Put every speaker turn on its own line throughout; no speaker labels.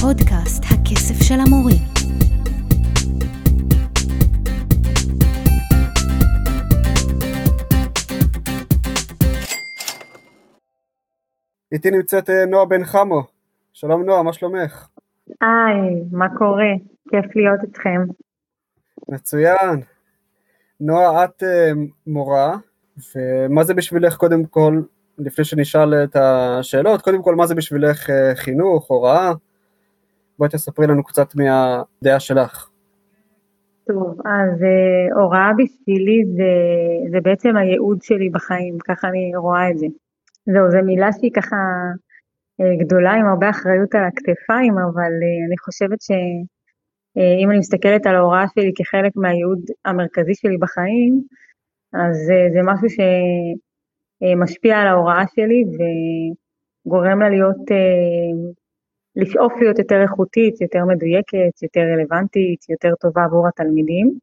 פודקאסט הכסף של המורים.
איתי נמצאת אה, נועה בן חמו. שלום נועה, מה שלומך?
היי, מה קורה? כיף להיות איתכם.
מצוין. נועה, את uh, מורה, ומה זה בשבילך קודם כל, לפני שנשאל את השאלות, קודם כל מה זה בשבילך uh, חינוך, הוראה? בואי תספרי לנו קצת מהדעה שלך.
טוב, אז uh, הוראה בשבילי זה, זה בעצם הייעוד שלי בחיים, ככה אני רואה את זה. זהו, זו מילה שהיא ככה uh, גדולה עם הרבה אחריות על הכתפיים, אבל uh, אני חושבת שאם אני מסתכלת על ההוראה שלי כחלק מהייעוד המרכזי שלי בחיים, אז זה משהו שמשפיע על ההוראה שלי וגורם לה להיות לשאוף להיות יותר איכותית, יותר מדויקת, יותר רלוונטית, יותר טובה עבור התלמידים.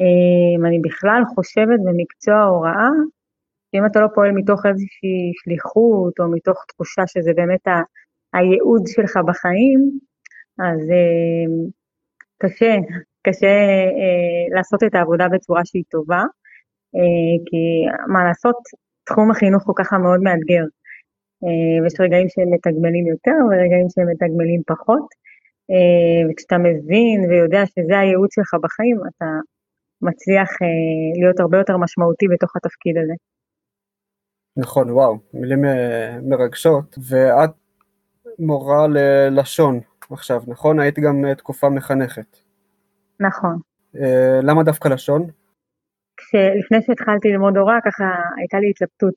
אמ, אני בכלל חושבת במקצוע ההוראה, שאם אתה לא פועל מתוך איזושהי שליחות, או מתוך תחושה שזה באמת ה- הייעוד שלך בחיים, אז אמ, קשה, קשה אה, לעשות את העבודה בצורה שהיא טובה, אה, כי מה לעשות, תחום החינוך הוא ככה מאוד מאתגר. אה, ויש רגעים שהם מתגמלים יותר ורגעים שהם מתגמלים פחות. אה, וכשאתה מבין ויודע שזה הייעוד שלך בחיים, אתה מצליח אה, להיות הרבה יותר משמעותי בתוך התפקיד הזה.
נכון, וואו, מילים מרגשות. ואת מורה ללשון עכשיו, נכון? היית גם תקופה מחנכת.
נכון.
למה דווקא לשון?
כשלפני שהתחלתי ללמוד הוראה, ככה הייתה לי התלבטות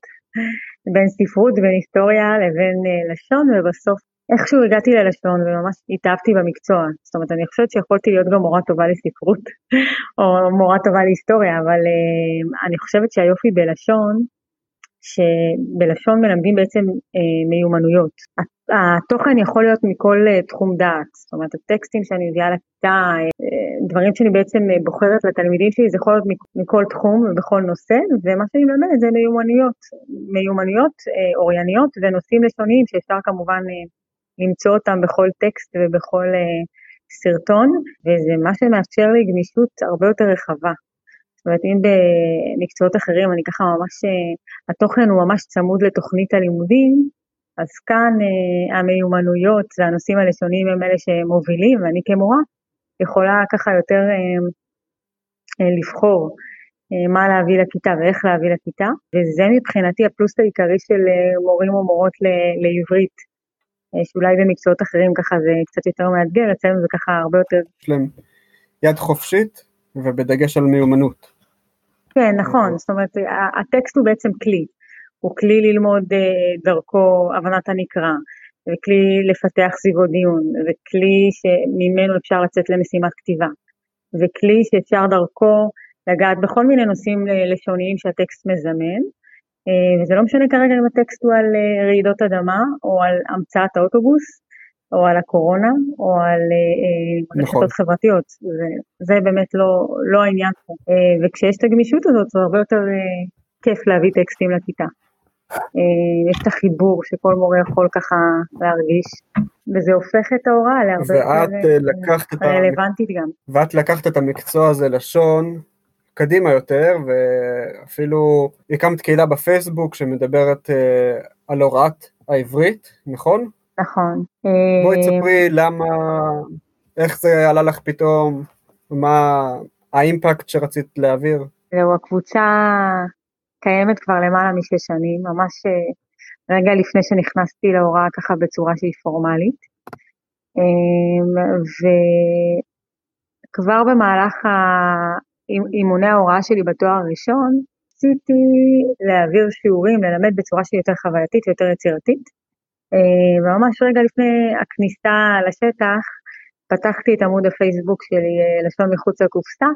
בין ספרות, בין היסטוריה לבין uh, לשון, ובסוף איכשהו הגעתי ללשון וממש התאהבתי במקצוע. זאת אומרת, אני חושבת שיכולתי להיות גם מורה טובה לספרות, או מורה טובה להיסטוריה, אבל uh, אני חושבת שהיופי בלשון, שבלשון מלמדים בעצם אה, מיומנויות. התוכן יכול להיות מכל אה, תחום דעת, זאת אומרת הטקסטים שאני מביאה לכיתה, אה, דברים שאני בעצם בוחרת לתלמידים שלי זה יכול להיות מכל תחום ובכל נושא, ומה שאני מלמדת זה מיומנויות, מיומנויות אורייניות ונושאים לשוניים שאפשר כמובן למצוא אותם בכל טקסט ובכל סרטון, וזה מה שמאפשר לי גמישות הרבה יותר רחבה. זאת אומרת, אם במקצועות אחרים אני ככה ממש, אה, התוכן הוא ממש צמוד לתוכנית הלימודים, אז כאן אה, המיומנויות והנושאים הלשוניים הם אלה שמובילים, ואני כמורה יכולה ככה יותר אה, לבחור מה להביא לכיתה ואיך להביא לכיתה, וזה מבחינתי הפלוס העיקרי של מורים או מורות לעברית, שאולי במקצועות אחרים ככה זה קצת יותר מאתגר, אצלנו זה ככה הרבה יותר...
יד חופשית ובדגש על מיומנות.
כן, נכון, זאת אומרת, הטקסט הוא בעצם כלי. הוא כלי ללמוד אה, דרכו הבנת הנקרא, וכלי לפתח סביבו דיון, וכלי שממנו אפשר לצאת למשימת כתיבה, וכלי שאפשר דרכו לגעת בכל מיני נושאים לשוניים שהטקסט מזמן, אה, וזה לא משנה כרגע אם הטקסט הוא על אה, רעידות אדמה, או על המצאת האוטובוס, או על הקורונה, או על נכון. רשתות נכון. חברתיות. זה, זה באמת לא, לא העניין פה. וכשיש את הגמישות הזאת, זה הרבה יותר כיף להביא טקסטים לכיתה. אה, יש את החיבור שכל מורה יכול ככה להרגיש, וזה הופך את ההוראה להרבה יותר אה, רלוונטית גם.
ואת לקחת את המקצוע הזה לשון קדימה יותר, ואפילו הקמת קהילה בפייסבוק שמדברת אה, על הוראת העברית, נכון?
נכון.
בואי תספרי למה, איך זה עלה לך פתאום, מה האימפקט שרצית להעביר?
זהו, הקבוצה קיימת כבר למעלה משש שנים, ממש אה, רגע לפני שנכנסתי להוראה ככה בצורה שהיא פורמלית. אמ, וכבר במהלך אימוני ההוראה שלי בתואר הראשון, רציתי להעביר שיעורים, ללמד בצורה שהיא יותר חווייתית ויותר יצירתית. אה, וממש רגע לפני הכניסה לשטח, פתחתי את עמוד הפייסבוק שלי אה, לשון מחוץ לקופסה,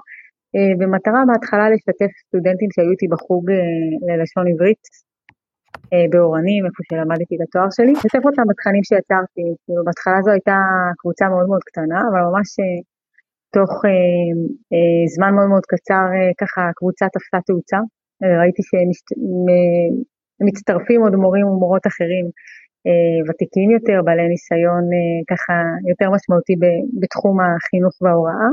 אה, במטרה בהתחלה לשתף סטודנטים שהיו איתי בחוג ללשון עברית באורנים, איפה שלמדתי את התואר שלי, לשתף אותם בתכנים שיצרתי, כאילו בהתחלה זו הייתה קבוצה מאוד מאוד קטנה, אבל ממש תוך זמן מאוד מאוד קצר ככה הקבוצה תפסה תאוצה, ראיתי שמצטרפים עוד מורים ומורות אחרים ותיקים יותר, בעלי ניסיון ככה יותר משמעותי בתחום החינוך וההוראה.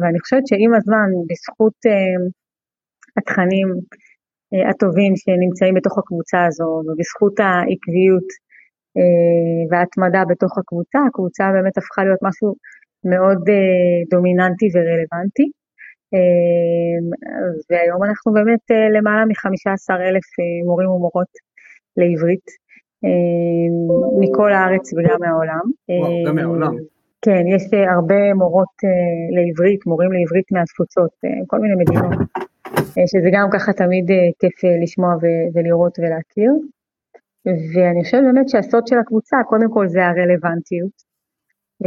ואני חושבת שעם הזמן, בזכות התכנים הטובים שנמצאים בתוך הקבוצה הזו, ובזכות העקביות וההתמדה בתוך הקבוצה, הקבוצה באמת הפכה להיות משהו מאוד דומיננטי ורלוונטי. והיום אנחנו באמת למעלה מ-15 אלף מורים ומורות לעברית, מכל הארץ וגם מהעולם.
וואו, גם מהעולם.
כן, יש הרבה מורות לעברית, מורים לעברית מהתפוצות, כל מיני מדינות, שזה גם ככה תמיד כיף לשמוע ולראות ולהכיר. ואני חושבת באמת שהסוד של הקבוצה, קודם כל זה הרלוונטיות.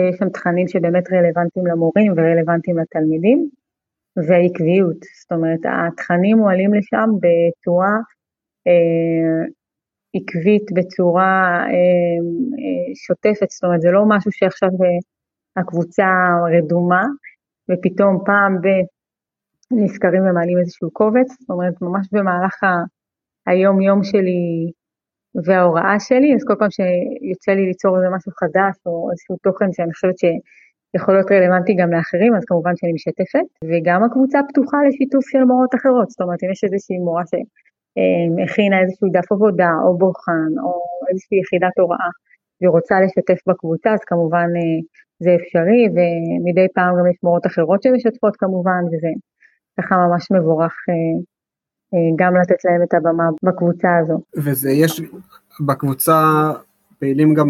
יש שם תכנים שבאמת רלוונטיים למורים ורלוונטיים לתלמידים, והעקביות, זאת אומרת התכנים מועלים לשם בצורה אה, עקבית, בצורה אה, אה, שוטפת, זאת אומרת זה לא משהו שעכשיו הקבוצה רדומה, ופתאום פעם ב... נזכרים ומעלים איזשהו קובץ, זאת אומרת ממש במהלך היום יום שלי וההוראה שלי, אז כל פעם שיוצא לי ליצור איזה משהו חדש או איזשהו תוכן שאני חושבת שיכול להיות רלוונטי גם לאחרים, אז כמובן שאני משתפת, וגם הקבוצה פתוחה לשיתוף של מורות אחרות, זאת אומרת אם יש איזושהי מורה שהכינה איזשהו דף עבודה או בוחן או איזושהי יחידת הוראה והיא רוצה לשתף בקבוצה, אז כמובן אה, זה אפשרי, ומדי פעם גם יש מורות אחרות שמשתפות כמובן, וזה ככה ממש מבורך אה, אה, גם לתת להם את הבמה בקבוצה הזו.
וזה יש בקבוצה פעילים גם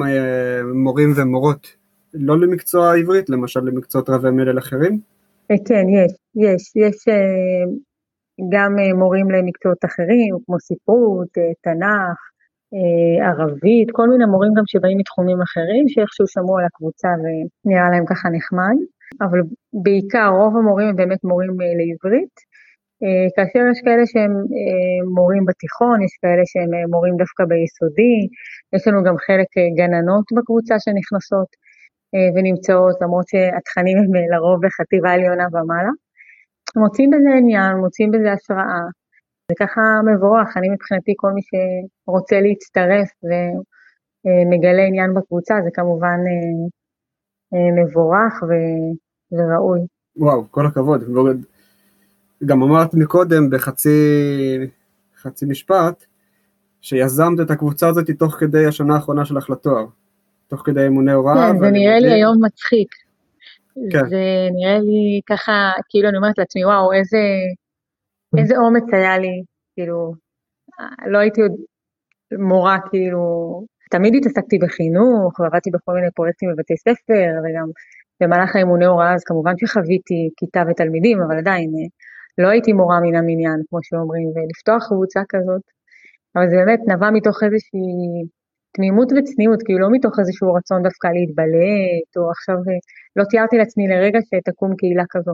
מורים ומורות לא למקצוע העברית, למשל למקצועות רבי מלל אחרים?
כן, יש, יש, יש גם מורים למקצועות אחרים, כמו ספרות, תנ"ך, ערבית, כל מיני מורים גם שבאים מתחומים אחרים, שאיכשהו שמעו על הקבוצה ונראה להם ככה נחמד, אבל בעיקר רוב המורים הם באמת מורים לעברית, אה, כאשר יש כאלה שהם אה, מורים בתיכון, יש כאלה שהם אה, מורים דווקא ביסודי, יש לנו גם חלק גננות בקבוצה שנכנסות ונמצאות, למרות שהתכנים הם לרוב בחטיבה עליונה ומעלה. מוצאים בזה עניין, מוצאים בזה השראה, זה ככה מבורך, אני מבחינתי כל מי שרוצה להצטרף ומגלה עניין בקבוצה, זה כמובן מבורך וראוי.
וואו, כל הכבוד. גם אמרת מקודם בחצי חצי משפט, שיזמת את הקבוצה הזאת תוך כדי השנה האחרונה שלך לתואר, תוך כדי אמוני הוראה.
כן, זה נראה לי היום מצחיק. כן. זה נראה לי ככה, כאילו אני אומרת לעצמי, וואו, איזה, איזה אומץ היה לי, כאילו, לא הייתי עוד מורה, כאילו, תמיד התעסקתי בחינוך, ועבדתי בכל מיני פרויקטים בבתי ספר, וגם במהלך האמוני הוראה, אז כמובן שחוויתי כיתה ותלמידים, אבל עדיין, לא הייתי מורה מן המניין, כמו שאומרים, ולפתוח קבוצה כזאת, אבל זה באמת נבע מתוך איזושהי תמימות וצניעות, כאילו לא מתוך איזשהו רצון דווקא להתבלט, או עכשיו לא תיארתי לעצמי לרגע שתקום קהילה כזו.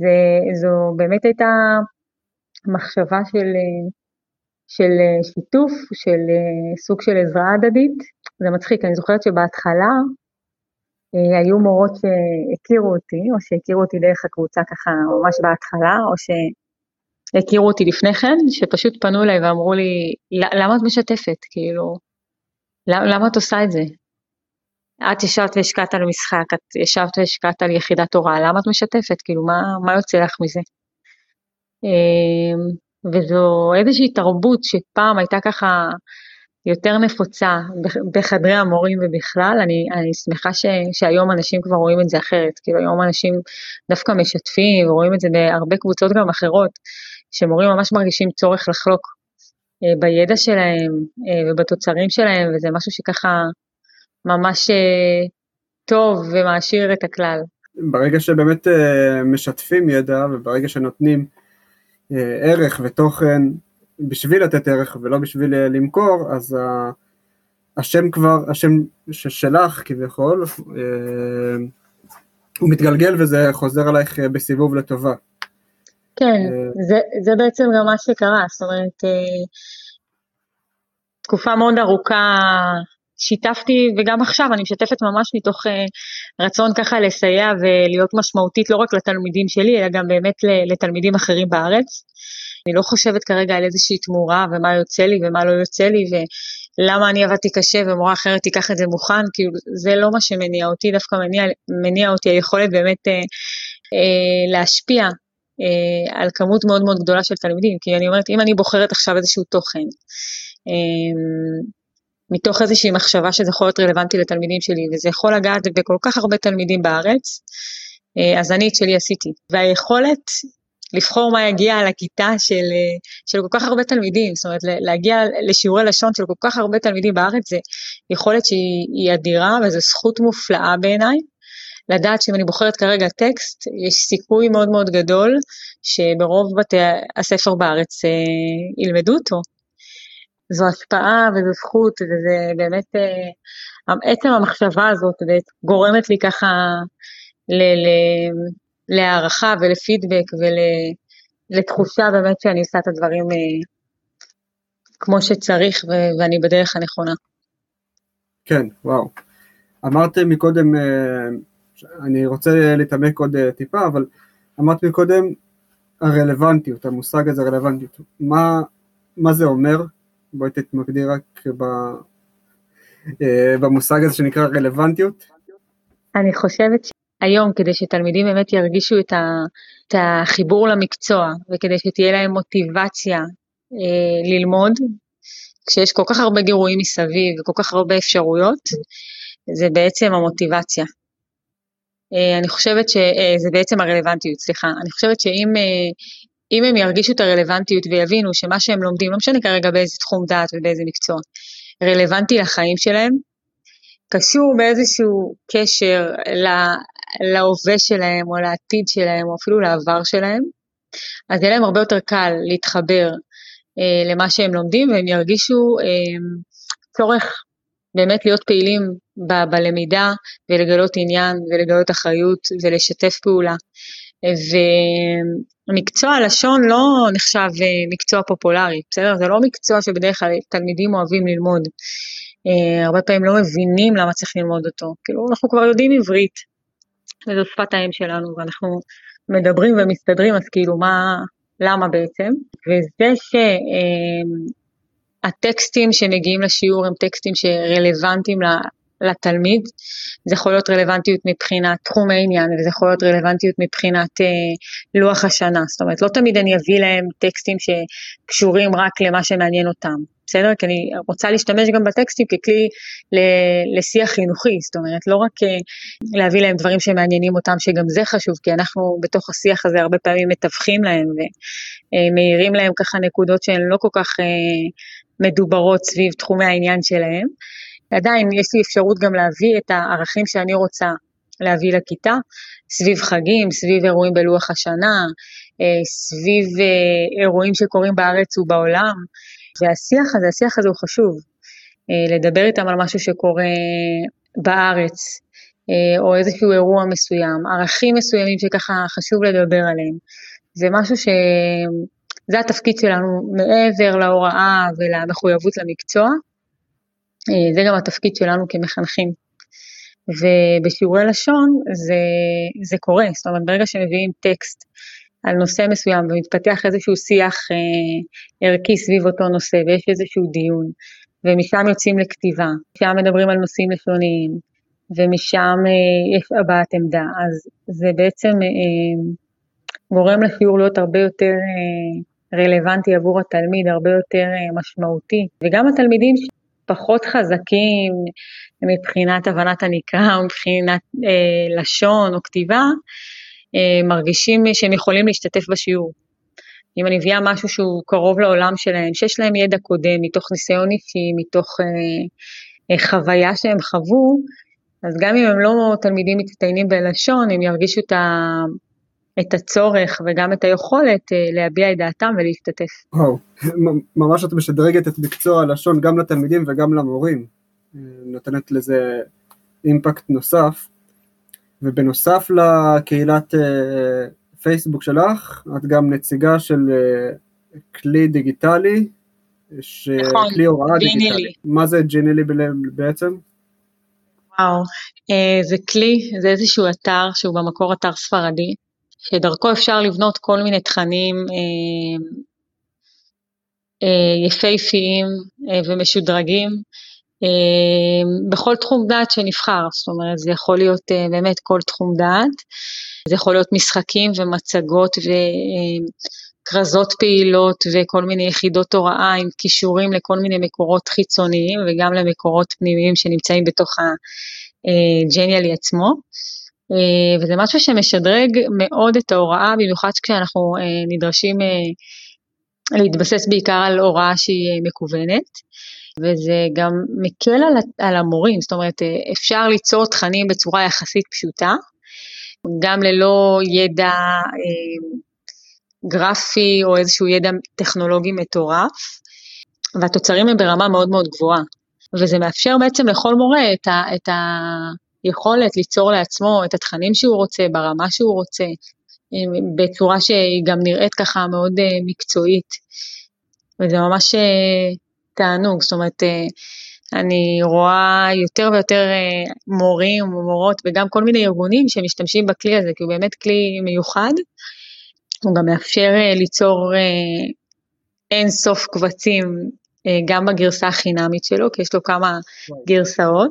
זה, זו באמת הייתה מחשבה של, של שיתוף, של סוג של עזרה הדדית. זה מצחיק, אני זוכרת שבהתחלה אה, היו מורות שהכירו אותי, או שהכירו אותי דרך הקבוצה ככה ממש בהתחלה, או שהכירו אותי לפני כן, שפשוט פנו אליי ואמרו לי, למה את משתפת? כאילו, למה את עושה את זה? את ישבת והשקעת על משחק, את ישבת והשקעת על יחידת הוראה, למה את משתפת? כאילו, מה, מה יוצא לך מזה? אה, וזו איזושהי תרבות שפעם הייתה ככה יותר נפוצה בחדרי המורים ובכלל, אני, אני שמחה ש, שהיום אנשים כבר רואים את זה אחרת, כאילו היום אנשים דווקא משתפים ורואים את זה בהרבה קבוצות גם אחרות, שמורים ממש מרגישים צורך לחלוק בידע שלהם אה, ובתוצרים שלהם, וזה משהו שככה ממש אה, טוב ומעשיר את הכלל.
ברגע שבאמת משתפים ידע וברגע שנותנים ערך ותוכן בשביל לתת ערך ולא בשביל אה, למכור, אז השם כבר, השם שלך כביכול, אה, הוא מתגלגל וזה חוזר עלייך אה, בסיבוב לטובה.
כן, זה, זה בעצם גם מה שקרה, זאת אומרת, תקופה מאוד ארוכה שיתפתי, וגם עכשיו אני משתפת ממש מתוך רצון ככה לסייע ולהיות משמעותית לא רק לתלמידים שלי, אלא גם באמת לתלמידים אחרים בארץ. אני לא חושבת כרגע על איזושהי תמורה ומה יוצא לי ומה לא יוצא לי, למה אני עבדתי קשה ומורה אחרת תיקח את זה מוכן, כאילו זה לא מה שמניע אותי, דווקא מניע, מניע אותי היכולת באמת אה, אה, להשפיע אה, על כמות מאוד מאוד גדולה של תלמידים, כי אני אומרת, אם אני בוחרת עכשיו איזשהו תוכן, אה, מתוך איזושהי מחשבה שזה יכול להיות רלוונטי לתלמידים שלי, וזה יכול לגעת בכל כך הרבה תלמידים בארץ, אה, אז אני את שלי עשיתי. והיכולת לבחור מה יגיע לכיתה של, אה, של כל כך הרבה תלמידים, זאת אומרת להגיע לשיעורי לשון של כל כך הרבה תלמידים בארץ, זה יכולת שהיא אדירה וזו זכות מופלאה בעיניי. לדעת שאם אני בוחרת כרגע טקסט, יש סיכוי מאוד מאוד גדול שברוב בתי הספר בארץ אה, ילמדו אותו. זו השפעה וזו זכות וזה באמת, אה, עצם המחשבה הזאת גורמת לי ככה ל, ל, להערכה ולפידבק ולתחושה באמת שאני עושה את הדברים אה, כמו שצריך ואני בדרך הנכונה.
כן, וואו. אמרתם מקודם, אה, אני רוצה להתעמק עוד אה, טיפה, אבל אמרת מקודם הרלוונטיות, המושג הזה רלוונטיות. מה, מה זה אומר? בואי תתמקדי רק ב, במושג הזה שנקרא רלוונטיות.
אני חושבת היום כדי שתלמידים באמת ירגישו את, ה, את החיבור למקצוע וכדי שתהיה להם מוטיבציה אה, ללמוד, כשיש כל כך הרבה גירויים מסביב וכל כך הרבה אפשרויות, זה בעצם המוטיבציה. אה, אני חושבת שזה אה, בעצם הרלוונטיות, סליחה. אני חושבת שאם אה, אם הם ירגישו את הרלוונטיות ויבינו שמה שהם לומדים, לא משנה כרגע באיזה תחום דעת ובאיזה מקצוע, רלוונטי לחיים שלהם, קשור באיזשהו קשר להווה שלהם או לעתיד שלהם או אפילו לעבר שלהם, אז יהיה להם הרבה יותר קל להתחבר אה, למה שהם לומדים והם ירגישו אה, צורך באמת להיות פעילים ב- בלמידה ולגלות עניין ולגלות אחריות ולשתף פעולה. ומקצוע הלשון לא נחשב אה, מקצוע פופולרי, בסדר? זה לא מקצוע שבדרך כלל תלמידים אוהבים ללמוד. Uh, הרבה פעמים לא מבינים למה צריך ללמוד אותו. כאילו, אנחנו כבר יודעים עברית, וזו שפת האם שלנו, ואנחנו מדברים ומסתדרים, אז כאילו מה, למה בעצם? וזה שהטקסטים שמגיעים לשיעור הם טקסטים שרלוונטיים לתלמיד, זה יכול להיות רלוונטיות מבחינת תחום העניין, וזה יכול להיות רלוונטיות מבחינת אה, לוח השנה, זאת אומרת לא תמיד אני אביא להם טקסטים שקשורים רק למה שמעניין אותם, בסדר? כי אני רוצה להשתמש גם בטקסטים ככלי לשיח חינוכי, זאת אומרת, לא רק אה, להביא להם דברים שמעניינים אותם, שגם זה חשוב, כי אנחנו בתוך השיח הזה הרבה פעמים מתווכים להם ומאירים להם ככה נקודות שהן לא כל כך אה, מדוברות סביב תחומי העניין שלהם. עדיין יש לי אפשרות גם להביא את הערכים שאני רוצה להביא לכיתה, סביב חגים, סביב אירועים בלוח השנה, אה, סביב אירועים שקורים בארץ ובעולם. והשיח הזה, השיח הזה הוא חשוב. אה, לדבר איתם על משהו שקורה בארץ, אה, או איזשהו אירוע מסוים, ערכים מסוימים שככה חשוב לדבר עליהם. זה משהו ש... זה התפקיד שלנו מעבר להוראה ולמחויבות למקצוע, אה, זה גם התפקיד שלנו כמחנכים. ובשיעורי לשון זה, זה קורה, זאת אומרת ברגע שמביאים טקסט על נושא מסוים ומתפתח איזשהו שיח אה, ערכי סביב אותו נושא ויש איזשהו דיון ומשם יוצאים לכתיבה, שם מדברים על נושאים לשוניים ומשם אה, יש הבעת עמדה, אז זה בעצם אה, גורם לשיעור להיות הרבה יותר אה, רלוונטי עבור התלמיד, הרבה יותר אה, משמעותי וגם התלמידים פחות חזקים מבחינת הבנת הנקרא מבחינת אה, לשון או כתיבה, אה, מרגישים שהם יכולים להשתתף בשיעור. אם אני מביאה משהו שהוא קרוב לעולם שלהם, שיש להם ידע קודם, מתוך ניסיון אישי, מתוך אה, אה, חוויה שהם חוו, אז גם אם הם לא תלמידים מצטיינים בלשון, הם ירגישו את, ה, את הצורך וגם את היכולת אה, להביע את דעתם ולהשתתף.
וואו, ממש את משדרגת את מקצוע הלשון גם לתלמידים וגם למורים, אה, נותנת לזה אימפקט נוסף. ובנוסף לקהילת אה, פייסבוק שלך, את גם נציגה של כלי דיגיטלי,
נכון,
כלי הוראה דיגיטלי. מה זה ג'ינילי בעצם?
וואו, זה כלי, זה איזשהו אתר שהוא במקור אתר ספרדי, שדרכו אפשר לבנות כל מיני תכנים יפהפיים ומשודרגים בכל תחום דעת שנבחר, זאת אומרת זה יכול להיות באמת כל תחום דעת, זה יכול להיות משחקים ומצגות וכרזות פעילות וכל מיני יחידות הוראה עם כישורים לכל מיני מקורות חיצוניים וגם למקורות פנימיים שנמצאים בתוך הג'ניאלי עצמו. אה, וזה משהו שמשדרג מאוד את ההוראה, במיוחד כשאנחנו אה, נדרשים אה, להתבסס בעיקר על הוראה שהיא מקוונת. וזה גם מקל על, המורים, זאת אומרת אפשר ליצור תכנים בצורה יחסית פשוטה, גם ללא ידע גרפי או איזשהו ידע טכנולוגי מטורף, והתוצרים הם ברמה מאוד מאוד גבוהה. וזה מאפשר בעצם לכל מורה את, ה, את היכולת ליצור לעצמו את התכנים שהוא רוצה, ברמה שהוא רוצה, אה, בצורה שהיא גם נראית ככה מאוד אה, מקצועית. וזה ממש תענוג, זאת אומרת, אני רואה יותר ויותר אה, מורים ומורות וגם כל מיני ארגונים שמשתמשים בכלי הזה, כי הוא באמת כלי מיוחד. הוא גם מאפשר אה, ליצור אה, אין סוף קבצים גם בגרסה החינמית שלו, כי יש לו כמה גרסאות,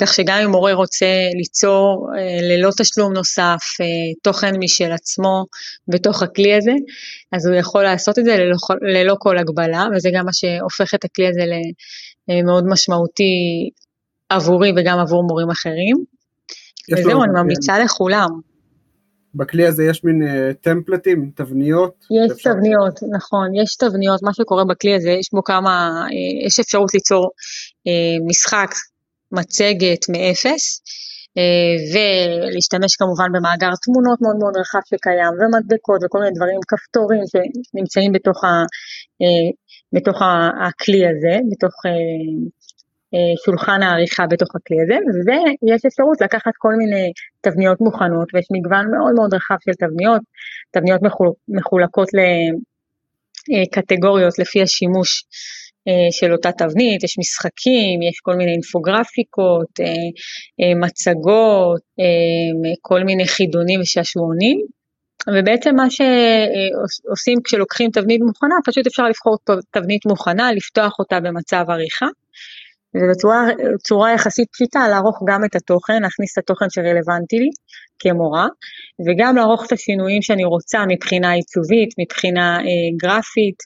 כך שגם אם מורה רוצה ליצור ללא תשלום נוסף תוכן משל עצמו בתוך הכלי הזה, אז הוא יכול לעשות את זה ללא, ללא כל הגבלה, וזה גם מה שהופך את הכלי הזה אה, מאוד משמעותי עבורי וגם עבור מורים אחרים. וזהו, אני ממליצה לכולם.
בכלי הזה יש מין uh, טמפלטים, תבניות?
יש. תבניות, נכון, יש תבניות, מה שקורה בכלי הזה, יש בו כמה, uh, יש אפשרות ליצור uh, משחק, מצגת מאפס, ולהשתמש כמובן במאגר תמונות מאוד מאוד רחב שקיים, ומדבקות וכל מיני דברים, כפתורים שנמצאים בתוך ה... בתוך הכלי הזה, בתוך אה, אה, שולחן העריכה בתוך הכלי הזה, ויש אפשרות לקחת כל מיני תבניות מוכנות, ויש מגוון מאוד מאוד רחב של תבניות, תבניות מחולקות לקטגוריות לפי השימוש אה, של אותה תבנית, יש משחקים, יש כל מיני אינפוגרפיקות, מצגות, כל מיני חידונים ושעשועונים. ובעצם מה שעושים כשלוקחים תבנית מוכנה, פשוט אפשר לבחור תבנית מוכנה, לפתוח אותה במצב עריכה, ובצורה יחסית פשוטה לערוך גם את התוכן, להכניס את התוכן שרלוונטי לי כמורה, וגם לערוך את השינויים שאני רוצה מבחינה עיצובית, מבחינה אה, גרפית,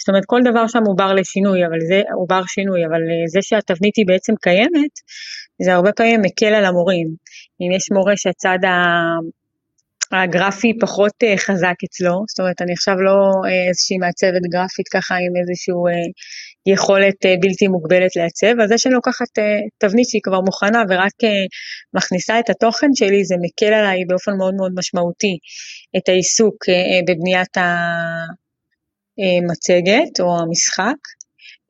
זאת אומרת כל דבר שם הוא בר לשינוי, אבל זה, הוא בר שינוי, אבל אה, זה שהתבנית היא בעצם קיימת, זה הרבה פעמים מקל על המורים. אם יש מורה שהצד ה... הגרפי פחות uh, חזק אצלו, זאת אומרת אני עכשיו לא uh, איזושהי מעצבת גרפית ככה עם איזושהי אה, יכולת בלתי מוגבלת לעצב, אז זה שאני לוקחת תבנית שהיא כבר מוכנה ורק מכניסה את התוכן שלי, זה מקל עליי באופן מאוד מאוד משמעותי את העיסוק בבניית המצגת או המשחק.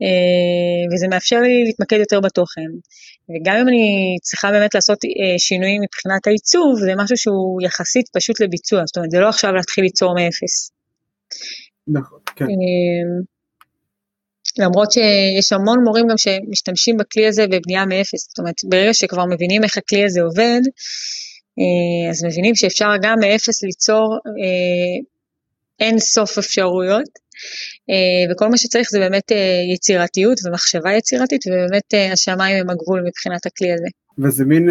אה, וזה מאפשר לי להתמקד יותר בתוכן. וגם אם אני צריכה באמת לעשות אה, שינויים מבחינת העיצוב, זה משהו שהוא יחסית פשוט לביצוע, זאת אומרת, זה לא עכשיו להתחיל ליצור מאפס.
נכון, כן.
אה, למרות שיש המון מורים גם שמשתמשים בכלי הזה בבנייה מאפס, זאת אומרת, ברגע שכבר מבינים איך הכלי הזה עובד, אז מבינים שאפשר גם מאפס ליצור אין סוף אפשרויות, אה, וכל מה שצריך זה באמת אה, יצירתיות ומחשבה יצירתית, ובאמת אה, השמיים הם הגבול מבחינת הכלי הזה.
וזה מין,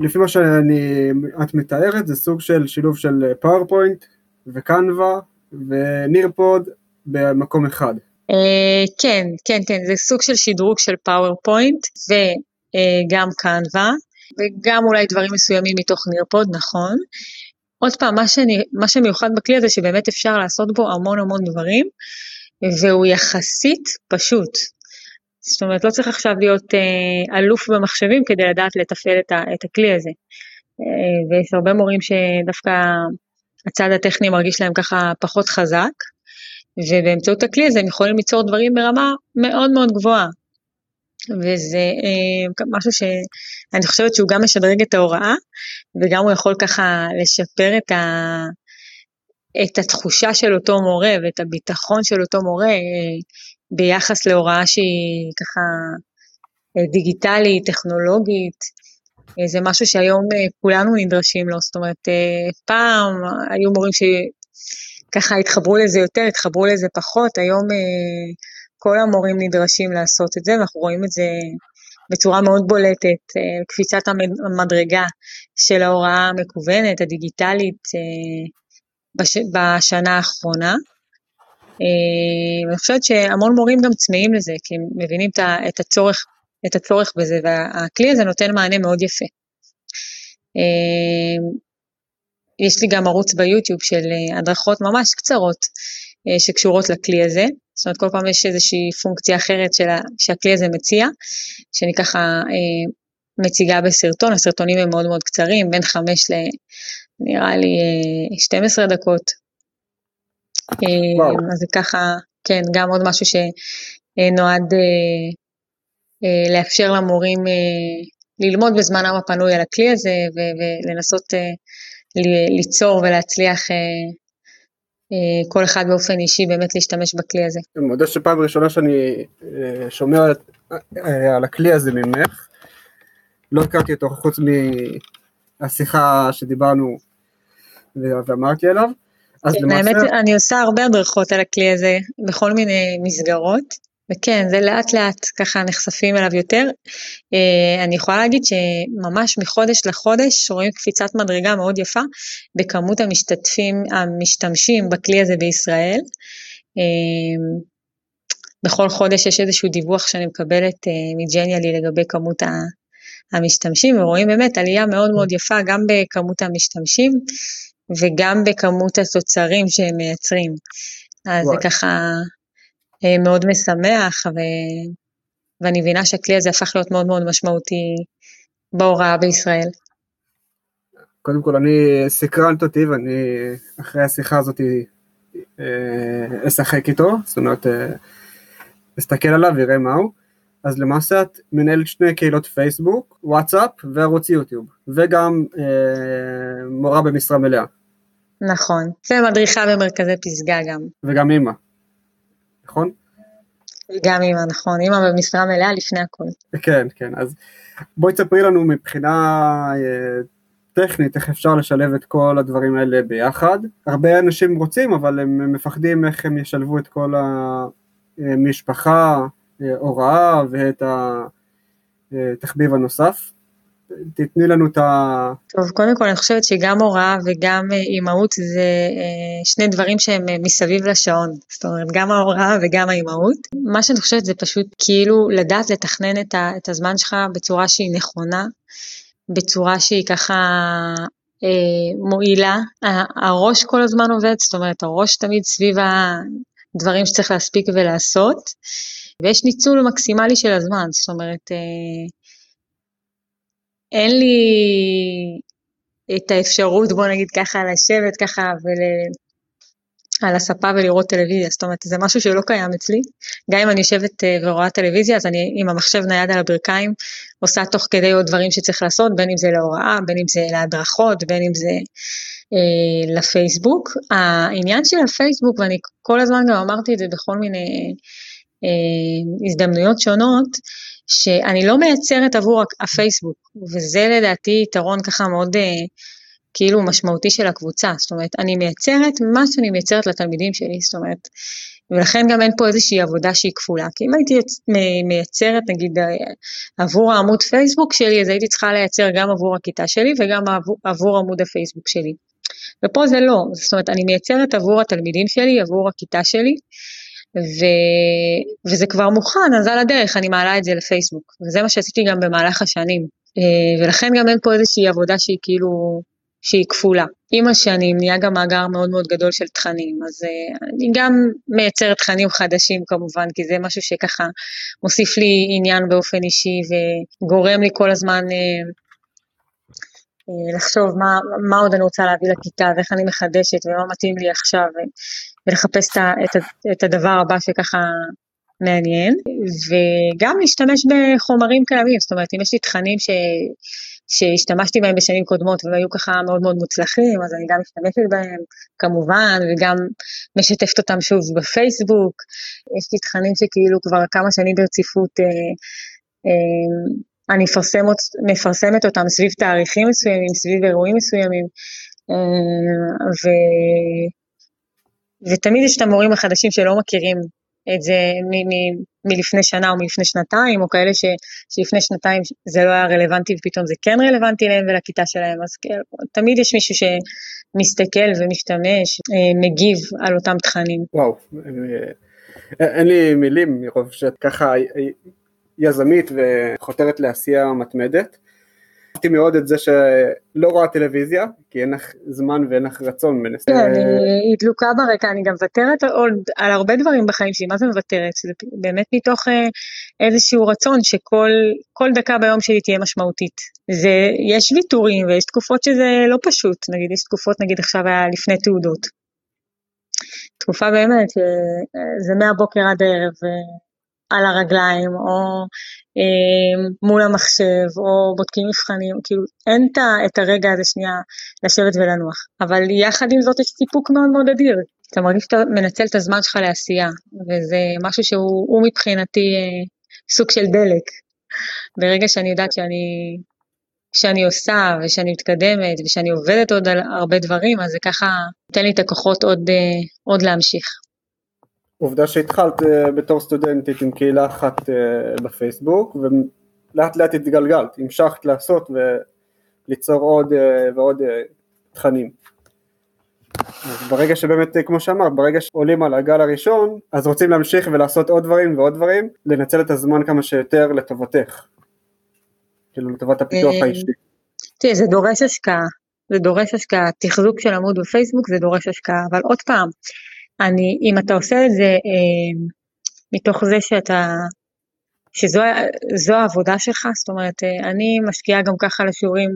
לפי מה שאת מתארת, זה סוג של שילוב של PowerPoint ו Canva ו Nearpod במקום אחד.
כן, כן, כן, זה סוג של שדרוג של PowerPoint וגם Canva, וגם אולי דברים מסוימים מתוך Nearpod, נכון. עוד פעם, מה, שאני, מה שמיוחד בכלי הזה שבאמת אפשר לעשות בו המון המון דברים, והוא יחסית פשוט. זאת אומרת, לא צריך עכשיו להיות אה, אלוף במחשבים כדי לדעת לתפעל את, ה, את הכלי הזה. אה, ויש הרבה מורים שדווקא הצד הטכני מרגיש להם ככה פחות חזק, ובאמצעות הכלי הזה הם יכולים ליצור דברים ברמה מאוד מאוד גבוהה. וזה אה, משהו שאני חושבת שהוא גם משדרג את ההוראה, וגם הוא יכול ככה לשפר את, ה, את התחושה של אותו מורה ואת הביטחון של אותו מורה אה, ביחס להוראה שהיא ככה אה, דיגיטלית, טכנולוגית. זה משהו שהיום כולנו נדרשים לו, זאת אומרת, פעם היו מורים ש... ככה התחברו לזה יותר, התחברו לזה פחות, היום כל המורים נדרשים לעשות את זה, ואנחנו רואים את זה בצורה מאוד בולטת, קפיצת המדרגה של ההוראה המקוונת, הדיגיטלית, בש, בשנה האחרונה. אני חושבת שהמון מורים גם צמאים לזה, כי הם מבינים את הצורך, את הצורך בזה, והכלי הזה נותן מענה מאוד יפה. יש לי גם ערוץ ביוטיוב של הדרכות ממש קצרות שקשורות לכלי הזה, זאת אומרת כל פעם יש איזושהי פונקציה אחרת של שהכלי הזה מציע, שאני ככה אה, מציגה בסרטון, הסרטונים הם מאוד מאוד קצרים, בין 5 ל... נראה לי 12 אה, דקות. וואו. אז זה ככה, כן, גם עוד משהו שנועד אה, לאפשר למורים ללמוד בזמנם הפנוי על הכלי הזה ולנסות ליצור ולהצליח כל אחד באופן אישי באמת להשתמש בכלי הזה.
אני מודה שפעם ראשונה שאני שומע על הכלי הזה ממך, לא הכרתי אותו חוץ מהשיחה שדיברנו ואמרתי עליו.
אז כן, למעשה... האמת, אני עושה הרבה הדרכות על הכלי הזה בכל מיני מסגרות, וכן, זה לאט לאט ככה נחשפים אליו יותר. אה, אני יכולה להגיד שממש מחודש לחודש רואים קפיצת מדרגה מאוד יפה בכמות המשתתפים, המשתמשים בכלי הזה בישראל. אה, בכל חודש יש איזשהו דיווח שאני מקבלת אה, מג'ניאלי לגבי כמות המשתמשים, ורואים באמת עלייה מאוד מאוד יפה גם בכמות המשתמשים וגם בכמות התוצרים שהם מייצרים. אז וואי. זה ככה מאוד משמח, ו... ואני מבינה שהכלי הזה הפך להיות מאוד מאוד משמעותי בהוראה בישראל.
קודם כל, אני סקרנת אותי, ואני אחרי השיחה הזאת אה, אשחק איתו, זאת אומרת, אה, אסתכל עליו ויראה מהו. אז למעשה את מנהלת שני קהילות פייסבוק, וואטסאפ וערוץ יוטיוב, וגם אה, מורה במשרה מלאה.
נכון, ומדריכה במרכזי פסגה גם.
וגם אימא, נכון?
גם אימא, נכון, אימא במשרה מלאה לפני הכל.
כן, כן, אז בואי תספרי לנו מבחינה אה, טכנית איך אפשר לשלב את כל הדברים האלה ביחד. הרבה אנשים רוצים, אבל הם מפחדים איך הם ישלבו את כל המשפחה, אה, הוראה ואת התחביב הנוסף. תתני לנו את ה...
טוב, קודם כל אני חושבת שגם הוראה וגם אה, אימהות זה אה, שני דברים שהם מסביב לשעון. זאת אומרת, גם ההוראה וגם האימהות. מה שאני חושבת זה פשוט כאילו לדעת לתכנן את, ה, את הזמן שלך בצורה שהיא נכונה, בצורה שהיא ככה אה, מועילה. הראש כל הזמן עובד, זאת אומרת, הראש תמיד סביב הדברים שצריך להספיק ולעשות. ויש ניצול מקסימלי של הזמן, זאת אומרת, אה, אין לי את האפשרות, בוא נגיד ככה, לשבת ככה ול... על הספה ולראות טלוויזיה, זאת אומרת, זה משהו שלא קיים אצלי. גם אם אני יושבת אה, ורואה טלוויזיה, אז אני עם המחשב נייד על הברכיים, עושה תוך כדי עוד דברים שצריך לעשות, בין אם זה להוראה, בין אם זה להדרכות, בין אם זה אה, לפייסבוק. העניין של הפייסבוק, ואני כל הזמן גם אמרתי את זה בכל מיני אה, הזדמנויות שונות, שאני לא מייצרת עבור הפייסבוק, וזה לדעתי יתרון ככה מאוד אה, כאילו משמעותי של הקבוצה, זאת אומרת, אני מייצרת מה שאני מייצרת לתלמידים שלי, זאת אומרת, ולכן גם אין פה איזושהי עבודה שהיא כפולה, כי אם הייתי מייצרת נגיד אה, עבור העמוד פייסבוק שלי, אז הייתי צריכה לייצר גם עבור הכיתה שלי וגם עבור, עבור עמוד הפייסבוק שלי. ופה זה לא, זאת אומרת, אני מייצרת עבור התלמידים שלי, עבור הכיתה שלי, ו... וזה כבר מוכן, אז על הדרך אני מעלה את זה לפייסבוק, וזה מה שעשיתי גם במהלך השנים, אה, ולכן גם אין פה איזושהי עבודה שהיא כאילו, שהיא כפולה. עם השנים נהיה גם מאגר מאוד מאוד גדול של תכנים, אז uh, אני גם מייצרת תכנים חדשים כמובן, כי זה משהו שככה מוסיף לי עניין באופן אישי וגורם לי כל הזמן uh, לחשוב מה, מה עוד אני רוצה להביא לכיתה ואיך אני מחדשת ומה מתאים לי עכשיו. ולחפש את, הדבר הבא שככה מעניין, וגם להשתמש בחומרים קיימים, זאת אומרת, אם יש לי תכנים ש... שהשתמשתי בהם בשנים קודמות והם היו ככה מאוד מאוד מוצלחים, אז אני גם משתמשת בהם כמובן, וגם משתפת אותם שוב בפייסבוק. יש לי תכנים שכאילו כבר כמה שנים ברציפות אה, אה, אני מפרסמת, מפרסמת אותם סביב תאריכים מסוימים, סביב אירועים מסוימים, אה, ו... ותמיד יש את המורים החדשים שלא מכירים את זה מלפני שנה או מלפני שנתיים, או כאלה ש, שלפני שנתיים זה לא היה רלוונטי ופתאום זה כן רלוונטי להם ולכיתה שלהם, אז כן, תמיד יש מישהו שמסתכל ומשתמש, אה, מגיב על אותם תכנים.
וואו, אין לי מילים מרוב שאת ככה יזמית וחותרת לעשייה מתמדת. אהבתי מאוד את זה שלא רואה טלוויזיה, כי אין לך זמן ואין לך רצון.
כן, היא דלוקה ברקע, אני גם מוותרת עוד על הרבה דברים בחיים שלי, מה זה מוותרת? זה באמת מתוך אה, איזשהו רצון שכל דקה ביום שלי תהיה משמעותית. זה, יש ויתורים ויש תקופות שזה לא פשוט, נגיד יש תקופות, נגיד עכשיו היה לפני תעודות. תקופה באמת, זה מהבוקר עד הערב. על הרגליים, או אה, מול המחשב, או בודקים מבחנים, כאילו אין את הרגע הזה שנייה לשבת ולנוח. אבל יחד עם זאת יש סיפוק מאוד מאוד אדיר. אתה מרגיש שאתה מנצל את הזמן שלך לעשייה, וזה משהו שהוא מבחינתי אה, סוג של דלק. ברגע שאני יודעת שאני, שאני עושה, ושאני מתקדמת, ושאני עובדת עוד על הרבה דברים, אז זה ככה נותן לי את הכוחות עוד, אה, עוד להמשיך.
עובדה שהתחלת uh, בתור סטודנטית עם קהילה אחת uh, בפייסבוק ולאט לאט התגלגלת, המשכת לעשות וליצור עוד uh, ועוד תכנים. אז ברגע שבאמת, כמו שאמרת, ברגע שעולים על הגל הראשון, אז רוצים להמשיך ולעשות עוד דברים ועוד דברים, לנצל את הזמן כמה שיותר לטובתך, כאילו לטובת הפיתוח האישי.
תראה, זה דורש השקעה, זה דורש השקעה, תחזוק של עמוד בפייסבוק זה דורש השקעה, אבל עוד פעם, אני, אם אתה עושה את זה אה, מתוך זה שאתה, שזו העבודה שלך, זאת אומרת, אה, אני משקיעה גם ככה על השיעורים,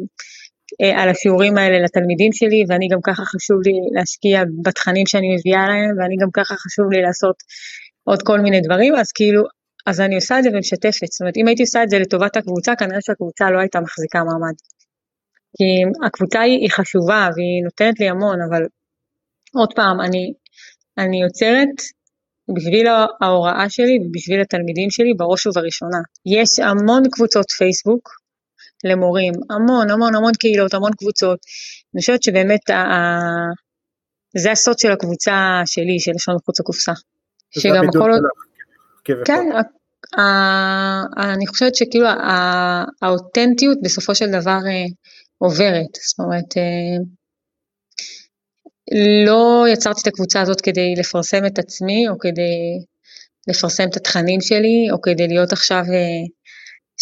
אה, על השיעורים האלה לתלמידים שלי, ואני גם ככה חשוב לי להשקיע בתכנים שאני מביאה להם, ואני גם ככה חשוב לי לעשות עוד כל מיני דברים, אז כאילו, אז אני עושה את זה ומשתפת. זאת אומרת, אם הייתי עושה את זה לטובת הקבוצה, כנראה שהקבוצה לא הייתה מחזיקה מעמד. כי הקבוצה היא, היא חשובה והיא נותנת לי המון, אבל עוד פעם, אני אני יוצרת בשביל ההוראה שלי ובשביל התלמידים שלי בראש ובראשונה. יש המון קבוצות פייסבוק למורים, המון המון המון קהילות, המון קבוצות. אני חושבת שבאמת ה... זה הסוד של הקבוצה שלי, של לשון מחוץ לקופסה.
שגם הכל עוד...
כן, אני חושבת שכאילו האותנטיות בסופו של דבר אה, עוברת. זאת אומרת, אה, לא יצרתי את הקבוצה הזאת כדי לפרסם את עצמי, או כדי לפרסם את התכנים שלי, או כדי להיות עכשיו אה,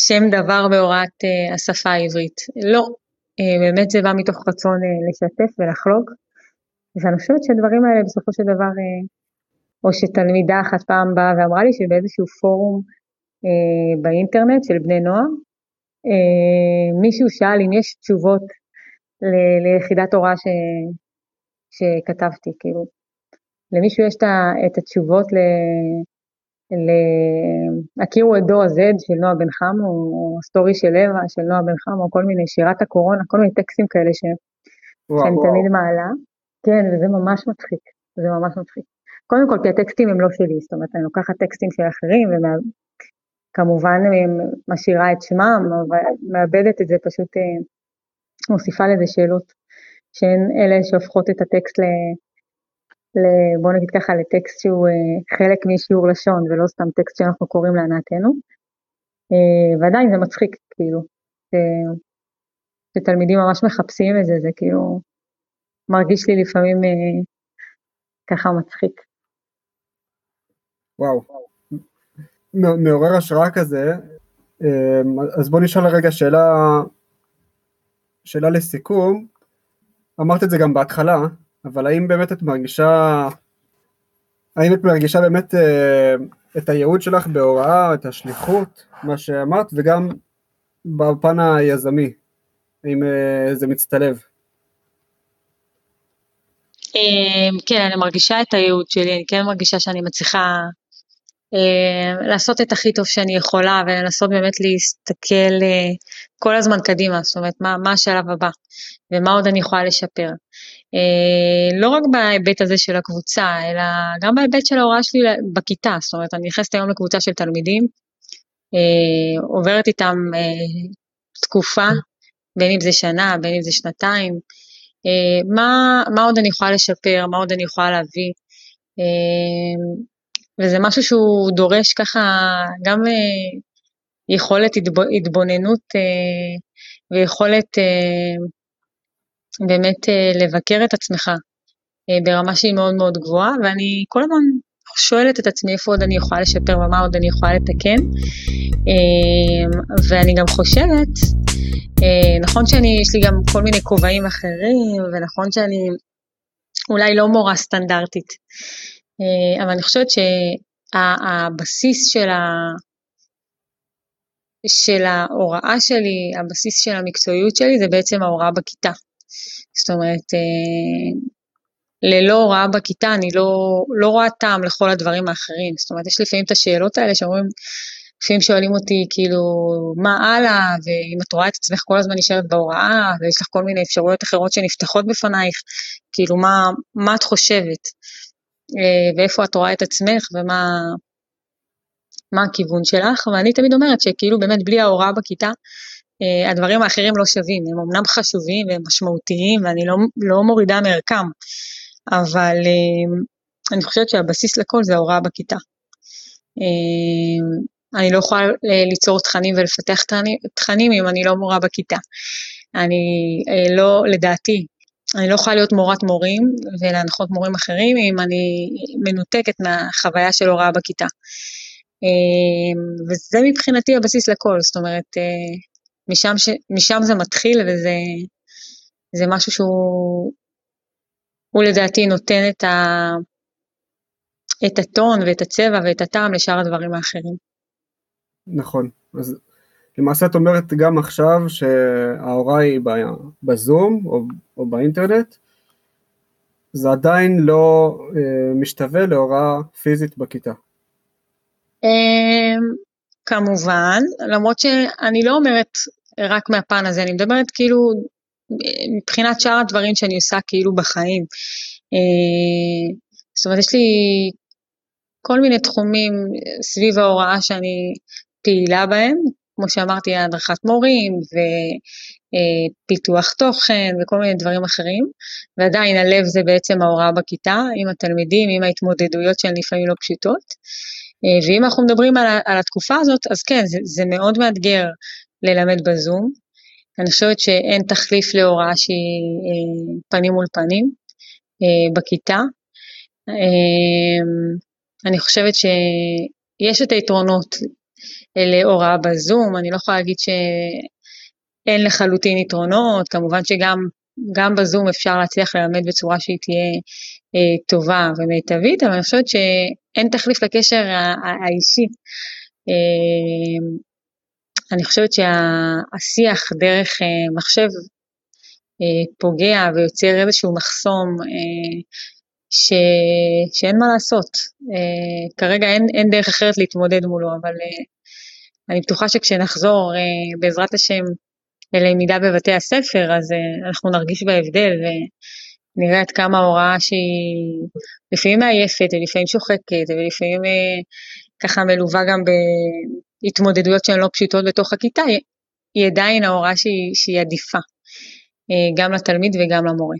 שם דבר בהוראת אה, השפה העברית. לא, אה, באמת זה בא מתוך רצון לשתף ולחלוק, ואני חושבת שהדברים האלה בסופו של דבר, או שתלמידה אחת פעם באה ואמרה לי שבאיזשהו פורום באינטרנט של בני נוער, מישהו שאל אם יש תשובות ליחידת הוראה ש... שכתבתי, כאילו, למישהו יש את התשובות ל... ל... הכירו את דור ה-Z של נועה בן חמו, או סטורי של אווה של נועה בן חמו, כל מיני, שירת הקורונה, כל מיני טקסטים כאלה ש... וואו, שאני וואו. תמיד מעלה. כן, וזה ממש מצחיק, זה ממש מצחיק. קודם כל, כי הטקסטים הם לא שלי, זאת אומרת, אני לוקחת טקסטים של אחרים, וכמובן משאירה את שמם, אבל מאבדת את זה, פשוט אה, מוסיפה לזה שאלות שהן אלה שהופכות את הטקסט ל... ל... בוא נגיד ככה, לטקסט שהוא אה, חלק משיעור לשון ולא סתם טקסט שאנחנו קוראים להנאתנו. אה, ועדיין זה מצחיק, כאילו, שתלמידים ממש מחפשים את זה, זה כאילו מרגיש לי לפעמים אה, ככה מצחיק.
וואו, מעורר השראה כזה, אז בוא נשאל רגע שאלה, שאלה לסיכום, אמרת את זה גם בהתחלה, אבל האם באמת את מרגישה, האם את מרגישה באמת אה, את הייעוד שלך בהוראה, את השליחות, מה שאמרת, וגם בפן היזמי, האם אה, זה מצטלב?
אה, כן, אני מרגישה את הייעוד שלי, אני כן מרגישה שאני מצליחה אה, לעשות את הכי טוב שאני יכולה ולנסות באמת להסתכל אה, כל הזמן קדימה, זאת אומרת, מה, מה השלב הבא ומה עוד אני יכולה לשפר. אה, לא רק בהיבט הזה של הקבוצה, אלא גם בהיבט של ההוראה שלי בכיתה, זאת אומרת, אני נכנסת היום לקבוצה של תלמידים, עוברת איתם תקופה, בין אם זה שנה, בין אם זה שנתיים, מה, מה עוד אני יכולה לשפר, מה עוד אני יכולה להביא. וזה משהו שהוא דורש ככה גם יכולת התבוננות ויכולת באמת לבקר את עצמך ברמה שהיא מאוד מאוד גבוהה, ואני כל הזמן שואלת את עצמי איפה עוד אני יכולה לשפר ומה עוד אני יכולה לתקן. ואני גם חושבת, נכון שאני, יש לי גם כל מיני כובעים אחרים, ונכון שאני אולי לא מורה סטנדרטית, אבל אני חושבת שהבסיס של, ה... של ההוראה שלי, הבסיס של המקצועיות שלי זה בעצם ההוראה בכיתה. זאת אומרת, ללא הוראה בכיתה אני לא, לא רואה טעם לכל הדברים האחרים. זאת אומרת, יש לפעמים את השאלות האלה שאומרים, לפעמים שואלים אותי כאילו, מה הלאה, ואם את רואה את עצמך כל הזמן נשארת בהוראה, ויש לך כל מיני אפשרויות אחרות שנפתחות בפנייך, כאילו, מה, מה את חושבת, ואיפה את רואה את עצמך, ומה מה הכיוון שלך, ואני תמיד אומרת שכאילו באמת בלי ההוראה בכיתה, הדברים האחרים לא שווים, הם אמנם חשובים והם משמעותיים, ואני לא, לא מורידה מערכם, אבל אני חושבת שהבסיס לכל זה ההוראה בכיתה. אני לא יכולה ליצור תכנים ולפתח תכנים אם אני לא מורה בכיתה. אני לא, לדעתי, אני לא יכולה להיות מורת מורים ולהנחות מורים אחרים אם אני מנותקת מהחוויה של הוראה בכיתה. וזה מבחינתי הבסיס לכל, זאת אומרת, משם, ש, משם זה מתחיל וזה משהו שהוא הוא לדעתי נותן את, ה, את הטון ואת הצבע ואת הטעם לשאר הדברים האחרים.
נכון, אז למעשה את אומרת גם עכשיו שההוראה היא בזום או, או באינטרנט, זה עדיין לא אה, משתווה להוראה פיזית בכיתה.
אה, כמובן, למרות שאני לא אומרת רק מהפן הזה, אני מדברת כאילו מבחינת שאר הדברים שאני עושה כאילו בחיים. אה, זאת אומרת, יש לי כל מיני תחומים סביב ההוראה שאני פעילה בהם, כמו שאמרתי, הדרכת מורים ופיתוח תוכן וכל מיני דברים אחרים, ועדיין הלב זה בעצם ההוראה בכיתה, עם התלמידים, עם ההתמודדויות שהן לפעמים לא פשוטות. אה, ואם אנחנו מדברים על, על התקופה הזאת, אז כן, זה, זה מאוד מאתגר ללמד בזום. אני חושבת שאין תחליף להוראה שהיא אה, פנים מול פנים אה, בכיתה. אני חושבת שיש את היתרונות להוראה בזום, אני לא יכולה להגיד שאין לחלוטין יתרונות, כמובן שגם גם בזום אפשר להצליח ללמד בצורה שהיא תהיה אה, טובה ומיטבית, אבל אני חושבת שאין תחליף לקשר האישי. אה, אני חושבת שהשיח דרך אה, מחשב אה, פוגע ויוצר איזשהו מחסום אה, ש... שאין מה לעשות. אה, כרגע אין, אין דרך אחרת להתמודד מולו, אבל אה, אני בטוחה שכשנחזור, אה, בעזרת השם, ללמידה בבתי הספר, אז אה, אנחנו נרגיש בהבדל ונראה עד כמה ההוראה שהיא לפעמים מעייפת ולפעמים שוחקת ולפעמים אה, ככה מלווה גם בהתמודדויות שהן לא פשוטות בתוך הכיתה, היא עדיין ההוראה שהיא, שהיא עדיפה, גם לתלמיד וגם למורה.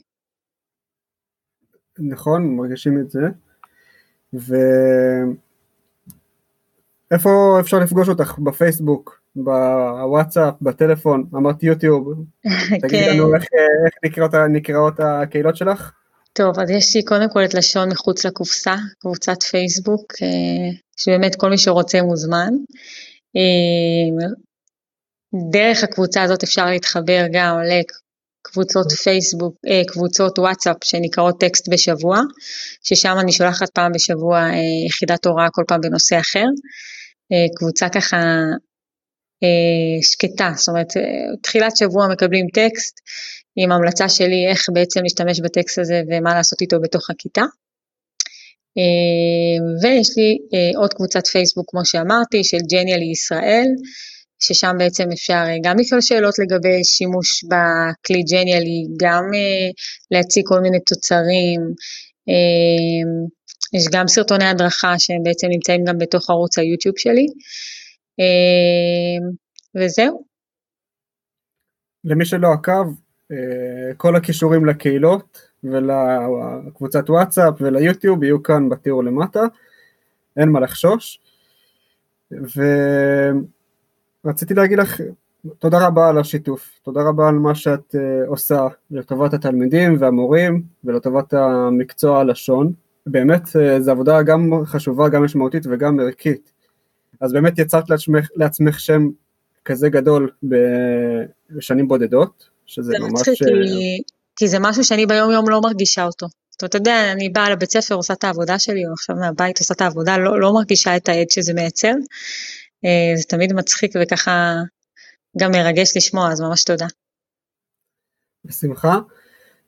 נכון, מרגישים את זה. ואיפה אפשר לפגוש אותך? בפייסבוק? בוואטסאפ, בטלפון, אמרת יוטיוב, תגידי לנו כן. איך, איך נקראות, נקראות הקהילות שלך?
טוב, אז יש לי קודם כל את לשון מחוץ לקופסה, קבוצת פייסבוק, אה, שבאמת כל מי שרוצה מוזמן. אה, דרך הקבוצה הזאת אפשר להתחבר גם לקבוצות פייסבוק, אה, קבוצות וואטסאפ שנקראות טקסט בשבוע, ששם אני שולחת פעם בשבוע יחידת הוראה כל פעם בנושא אחר. קבוצה ככה שקטה, זאת אומרת, אה, תחילת שבוע מקבלים טקסט עם המלצה שלי איך בעצם להשתמש בטקסט הזה ומה לעשות איתו בתוך הכיתה. אה, ויש לי עוד קבוצת פייסבוק, כמו שאמרתי, של ג'ניאלי ישראל, ששם בעצם אפשר גם לשאול שאלות לגבי שימוש בכלי ג'ניאלי, גם להציג כל מיני תוצרים, יש גם סרטוני הדרכה שהם בעצם נמצאים גם בתוך ערוץ היוטיוב שלי. אמ, וזהו.
למי שלא עקב, אה, כל הכישורים לקהילות ולקבוצת וואטסאפ וליוטיוב יהיו כאן בתיאור למטה, אין מה לחשוש. ורציתי להגיד לך תודה רבה על השיתוף, תודה רבה על מה שאת uh, עושה לטובת התלמידים והמורים ולטובת המקצוע הלשון. באמת זו עבודה גם חשובה, גם משמעותית וגם ערכית. אז באמת יצרת לעצמך, לעצמך שם כזה גדול בשנים בודדות, שזה ממש... מצחיק,
כי, כי זה משהו שאני ביום יום לא מרגישה אותו. זאת אומרת, אתה יודע, אני באה לבית ספר, עושה את העבודה שלי, או עכשיו מהבית עושה את העבודה, לא, לא מרגישה את העד שזה מייצר. אה, זה תמיד מצחיק וככה גם מרגש לשמוע, אז ממש תודה.
בשמחה,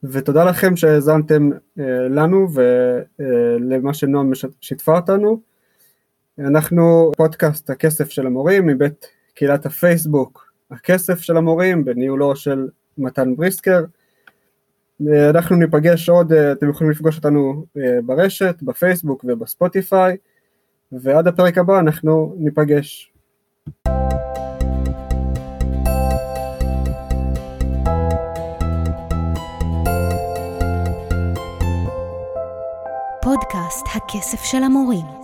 ותודה לכם שהאזנתם אה, לנו ולמה אה, שנועם שיתפה אותנו. אנחנו פודקאסט הכסף של המורים מבית קהילת הפייסבוק הכסף של המורים בניהולו של מתן בריסקר. אנחנו ניפגש עוד, אה, אתם יכולים לפגוש אותנו אה, ברשת, בפייסבוק ובספוטיפיי, ועד הפרק הבא אנחנו ניפגש.
פודקאסט הכסף של המורים